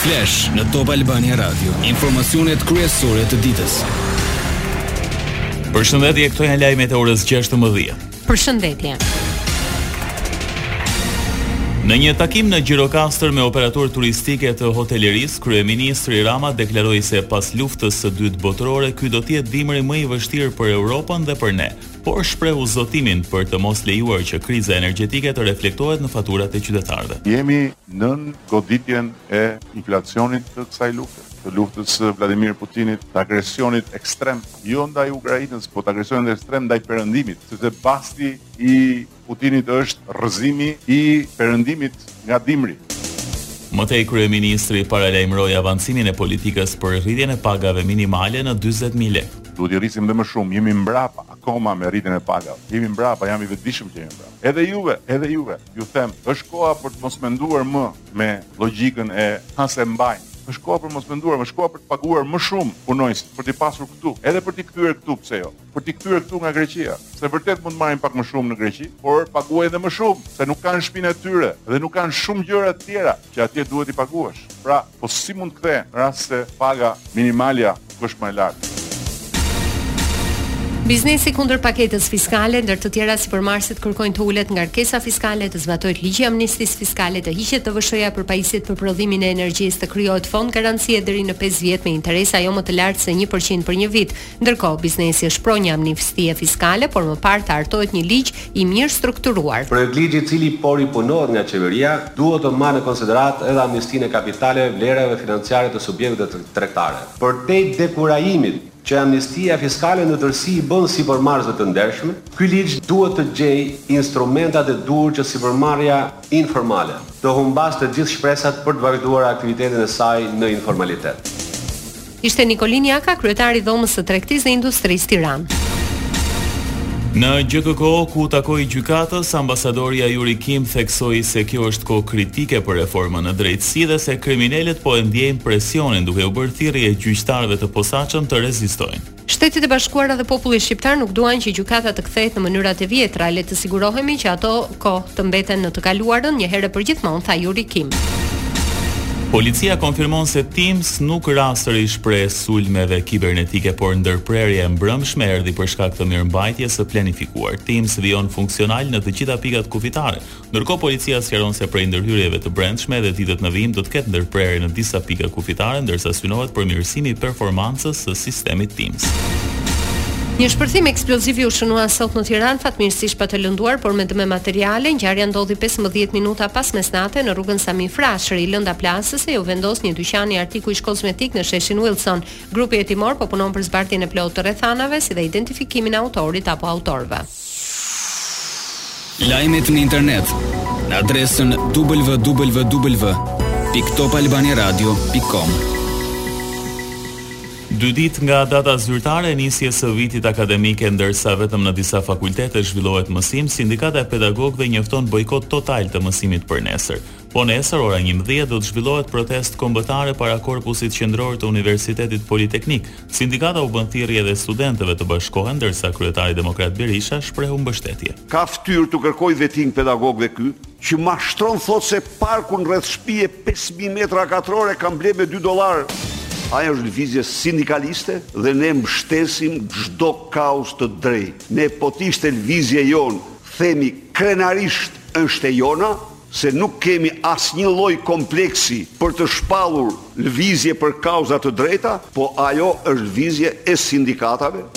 Flash në Top Albania Radio, informacionet kryesore të ditës. Përshëndetje, këto janë lajmet e orës 16. Përshëndetje. Në një takim në Gjirokastër me operatorë turistikë të hotelerisë, kryeministri Rama deklaroi se pas luftës së dytë botërore, ky do të jetë dimri më i vështirë për Europën dhe për ne, por shprehu zotimin për të mos lejuar që kriza energjetike të reflektohet në faturat e qytetarëve. Jemi nën goditjen e inflacionit të kësaj lufte, të luftës së Vladimir Putinit, të agresionit ekstrem, jo ndaj Ukrainës, po të agresionit ekstrem ndaj Perëndimit, sepse basti i Putinit është rrëzimi i Perëndimit nga dimri. Më tej kryeministri paralajmëroi avancimin e politikës për rritjen e pagave minimale në dyzet mijë lekë. Duhet t'i rrisim dhe më shumë, jemi mbrapa akoma me rritjen e pagave. Jemi mbrapa, jam i vetëdijshëm që jemi mbrapa. Edhe juve, edhe juve, ju them, është koha për të mos menduar më me logjikën e ha, se mbajnë. Është koha për mos menduar, është koha për të paguar më shumë punonjësit, për t'i pasur këtu, edhe për t'i kthyer këtu, pse jo? Për t'i kthyer këtu nga Greqia, se vërtet mund të marrin pak më shumë në Greqi, por paguajnë dhe më shumë, se nuk kanë shpinë e tyre dhe nuk kanë shumë gjëra të tjera që atje duhet t'i paguash. Pra, Po si mund të kthehen rast se paga minimale nuk është më e lartë? Biznesi kundër paketës fiskale, ndër të tjera sipërmarrësit kërkojnë të ulet ngarkesa fiskale, të zbatohet ligji i amnistisë fiskale, të hiqet TVSH-ja për pajisjet për prodhimin e energjisë, të krijohet fond garancie deri në pesë vjet me interesa jo më të lartë se një për qind për një vit, Ndërkohë, biznesi është pro një amnistie fiskale, por më parë të hartohet një ligj i mirëstrukturuar. Projektligji i cili po ripunohet nga qeveria, duhet të marrë në konsideratë edhe amnistinë e kapitaleve, vlerave financiare të subjekteve tregtare. Përtej dekurajimit që amnistia fiskale në tërësi i bën sipërmarrësve të ndershëm, ky ligj duhet të gjejë instrumentat e duhur që sipërmarrja informale të humbasë të gjitha shpresat për të vazhduar aktivitetin e saj në informalitet. Ishte Nikolin Jaka, kryetari i Dhomës së Tregtisë dhe Industrisë Tiranë. Në GJKKO ku takoi gjykatës, ambasadorja Yuri Kim theksoi se kjo është kohë kritike për reformën në drejtësi dhe se kriminelët po e ndiejnë presionin duke u bërë thirrje gjyqtarëve të posaçëm të rezistojnë. Shtetet e Bashkuara dhe populli shqiptar nuk duan që gjykata të kthehet në mënyrat e vjetra, le të sigurohemi që ato Kohë të mbeten në të kaluarën një herë e përgjithmonë, tha Yuri Kim. Policia konfirmon se TIMS nuk ra sërish pre sulmeve kibernetike, por ndërprerja e mbrëmshme erdhi për shkak të mirëmbajtjes së planifikuar. TIMS vijon funksional në të gjitha pikat kufitare. Ndërkohë policia sqaron se prej ndërhyrjeve të brendshme edhe ditët në vijim do të ketë ndërprerje në disa pika kufitare, ndërsa synohet përmirësimi i performancës së sistemit. Stemit Teams. Një shpërthim eksplozivi u shënua sot në Tiranë, fatmirësisht pa të lënduar, por me dëme materiale. Ngjarja ndodhi 15 minuta pas mesnate në rrugën Sami Frashëri. Lënda plasëse iu vendos një dyqani artikujsh kozmetikë në sheshin Wilson. Grupi hetimor po punon për zbardhjen e plotë të rrethanave, si dhe identifikimin e autorit apo autorëve. Lajmet në internet në adresën www.topalbaniradio.com. Dy ditë nga data zyrtare e nisjes së vitit akademik, ndërsa vetëm në disa fakultete zhvillohet mësim, Sindikata e Pedagogëve njofton bojkot total të mësimit për nesër. Po nesër ora njëmbëdhjetë do të zhvillohet protestë kombëtare para korpusit qendror të Universitetit Politeknik. Sindikata u bën thirrje edhe studentëve të bashkohen ndërsa kryetari demokrat Berisha shprehu mbështetje. Ka ftyrë t'u kërkojë vetting pedagogëve ky, që mashtron thotë se parkun rreth shpie pesë mijë metra katrorë ka ble me dy dollarë. Ajo është lëvizje sindikaliste dhe ne mbështesim çdo kauzë të drejtë. Ne po të ishte lëvizje jonë themi krenarisht është e jona. se nuk kemi asnjë lloj kompleksi për të shpallur lëvizje për kauza të drejta, po ajo është lëvizje e sindikatave.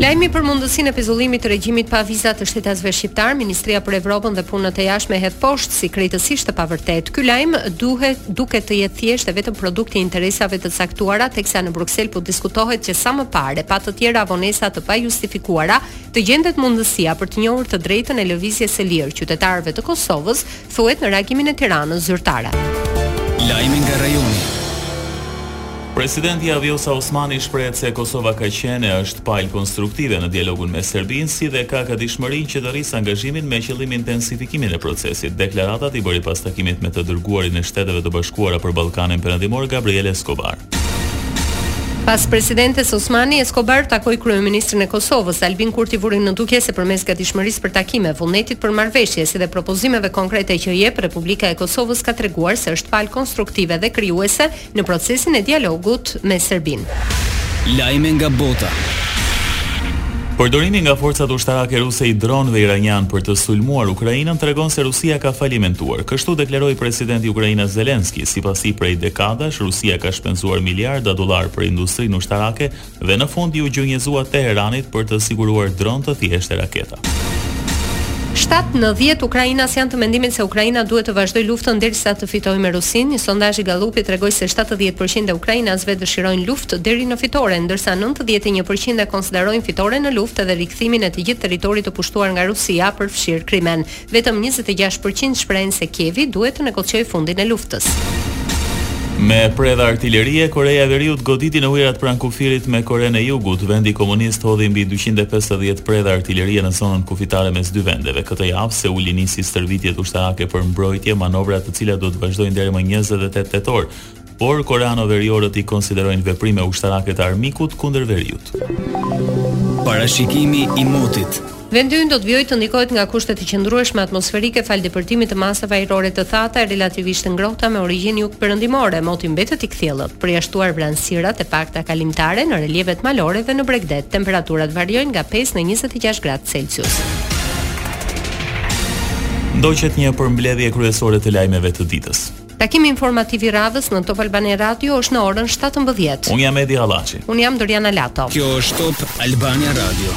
Lajmin për mundësinë e pezullimit të regjimit pa viza të shtetasve shqiptarë, Ministria për Evropën dhe Punët e Jashtme e hedh poshtë si krejtësisht të pavërtetë. Ky lajm duket të jetë thjesht e vetëm produkt i interesave të caktuara, teksa në Bruksel po diskutohet që sa më parë e pa të tjera vonesa të pajustifikuara të gjendet mundësia për të njohur të drejtën e lëvizjes së lirë qytetarëve të Kosovës, thuhet në reagimin e Tiranës zyrtare. Lajme nga rajoni. Presidentja Vjosa Osmani shprehet se Kosova ka qenë e është palë konstruktive në dialogun me Serbinë, si dhe ka gatishmërinë që të rrisë angazhimin me qëllim intensifikimin e procesit. Deklaratat i bëri pas takimit me të dërguarin e Shteteve të Bashkuara për Ballkanin Perëndimor, Gabriel Escobar. Pas presidentes Osmani, Escobar takoi kryeministrin e Kosovës, Albin Kurti vuri në dukje se përmes gatishmërisë për takime, vullnetit për marrëveshje si dhe propozimeve konkrete që jep, Republika e Kosovës ka treguar se është palë konstruktive dhe krijuese në procesin e dialogut me Serbinë. Lajme nga bota. Përdorimi nga forcat ushtarake ruse i dronëve iranianë për të sulmuar Ukrainën tregon se Rusia ka falimentuar. Kështu deklaroi presidenti ukrainas Zelensky. Sipas tij, prej dekadash, Rusia ka shpenzuar miliarda dollarë për industrinë ushtarake dhe në fund iu gjunjëzua Teheranit për të siguruar dronë të thjeshtë e raketa. Shtatë në dhjetë ukrainas janë të mendimit se Ukraina duhet të vazhdojë luftën derisa të fitojë me Rusinë. Një sondazh i Gallupit tregoi se shtatëdhjetë për qind e ukrainasve dëshirojnë luftë deri në fitore, ndërsa nëntëdhjetë e një për qind e konsiderojnë fitore në luftë edhe rikthimin e të gjithë territorit të pushtuar nga Rusia, përfshirë Krimen. Vetëm njëzet e gjashtë për qind shprehen se Kievi duhet të negociojë fundin e luftës. Me predha artilerie, Koreja e Veriut goditi në ujërat pranë kufirit me Korenë e Jugut. Vendi komunist hodhi mbi dyqind e pesëdhjetë predha artilerie në zonën kufitare mes dy vendeve. Këtë javë, Seuli nisi stërvitjet ushtarake për mbrojtje, manovra të cilat do të vazhdojnë deri më njëzet e tetë tetor, Por koreano-veriorët i konsiderojnë veprime ushtarake të armikut kundër veriut. Parashikimi i motit. Vendi ynë do të vijojë të ndikohet nga kushtet e qëndrueshme atmosferike falë depërtimit të masave ajrore të thata e relativisht të ngrohta me origjinë jugperëndimore. Moti mbetet i kthjellët, përjashtuar vranësirat e pakta kalimtare në relievet malore dhe në bregdet. Temperaturat variojnë nga pesë në njëzet e gjashtë gradë Celsius. Ndoqët një përmbledhje kryesore të lajmeve të ditës. Takimi informativ i radhës në Top Albania Radio është në orën shtatëmbëdhjetë. Unë jam Edi Hallaçi. Unë jam Doriana Lato. Kjo është Top Albania Radio.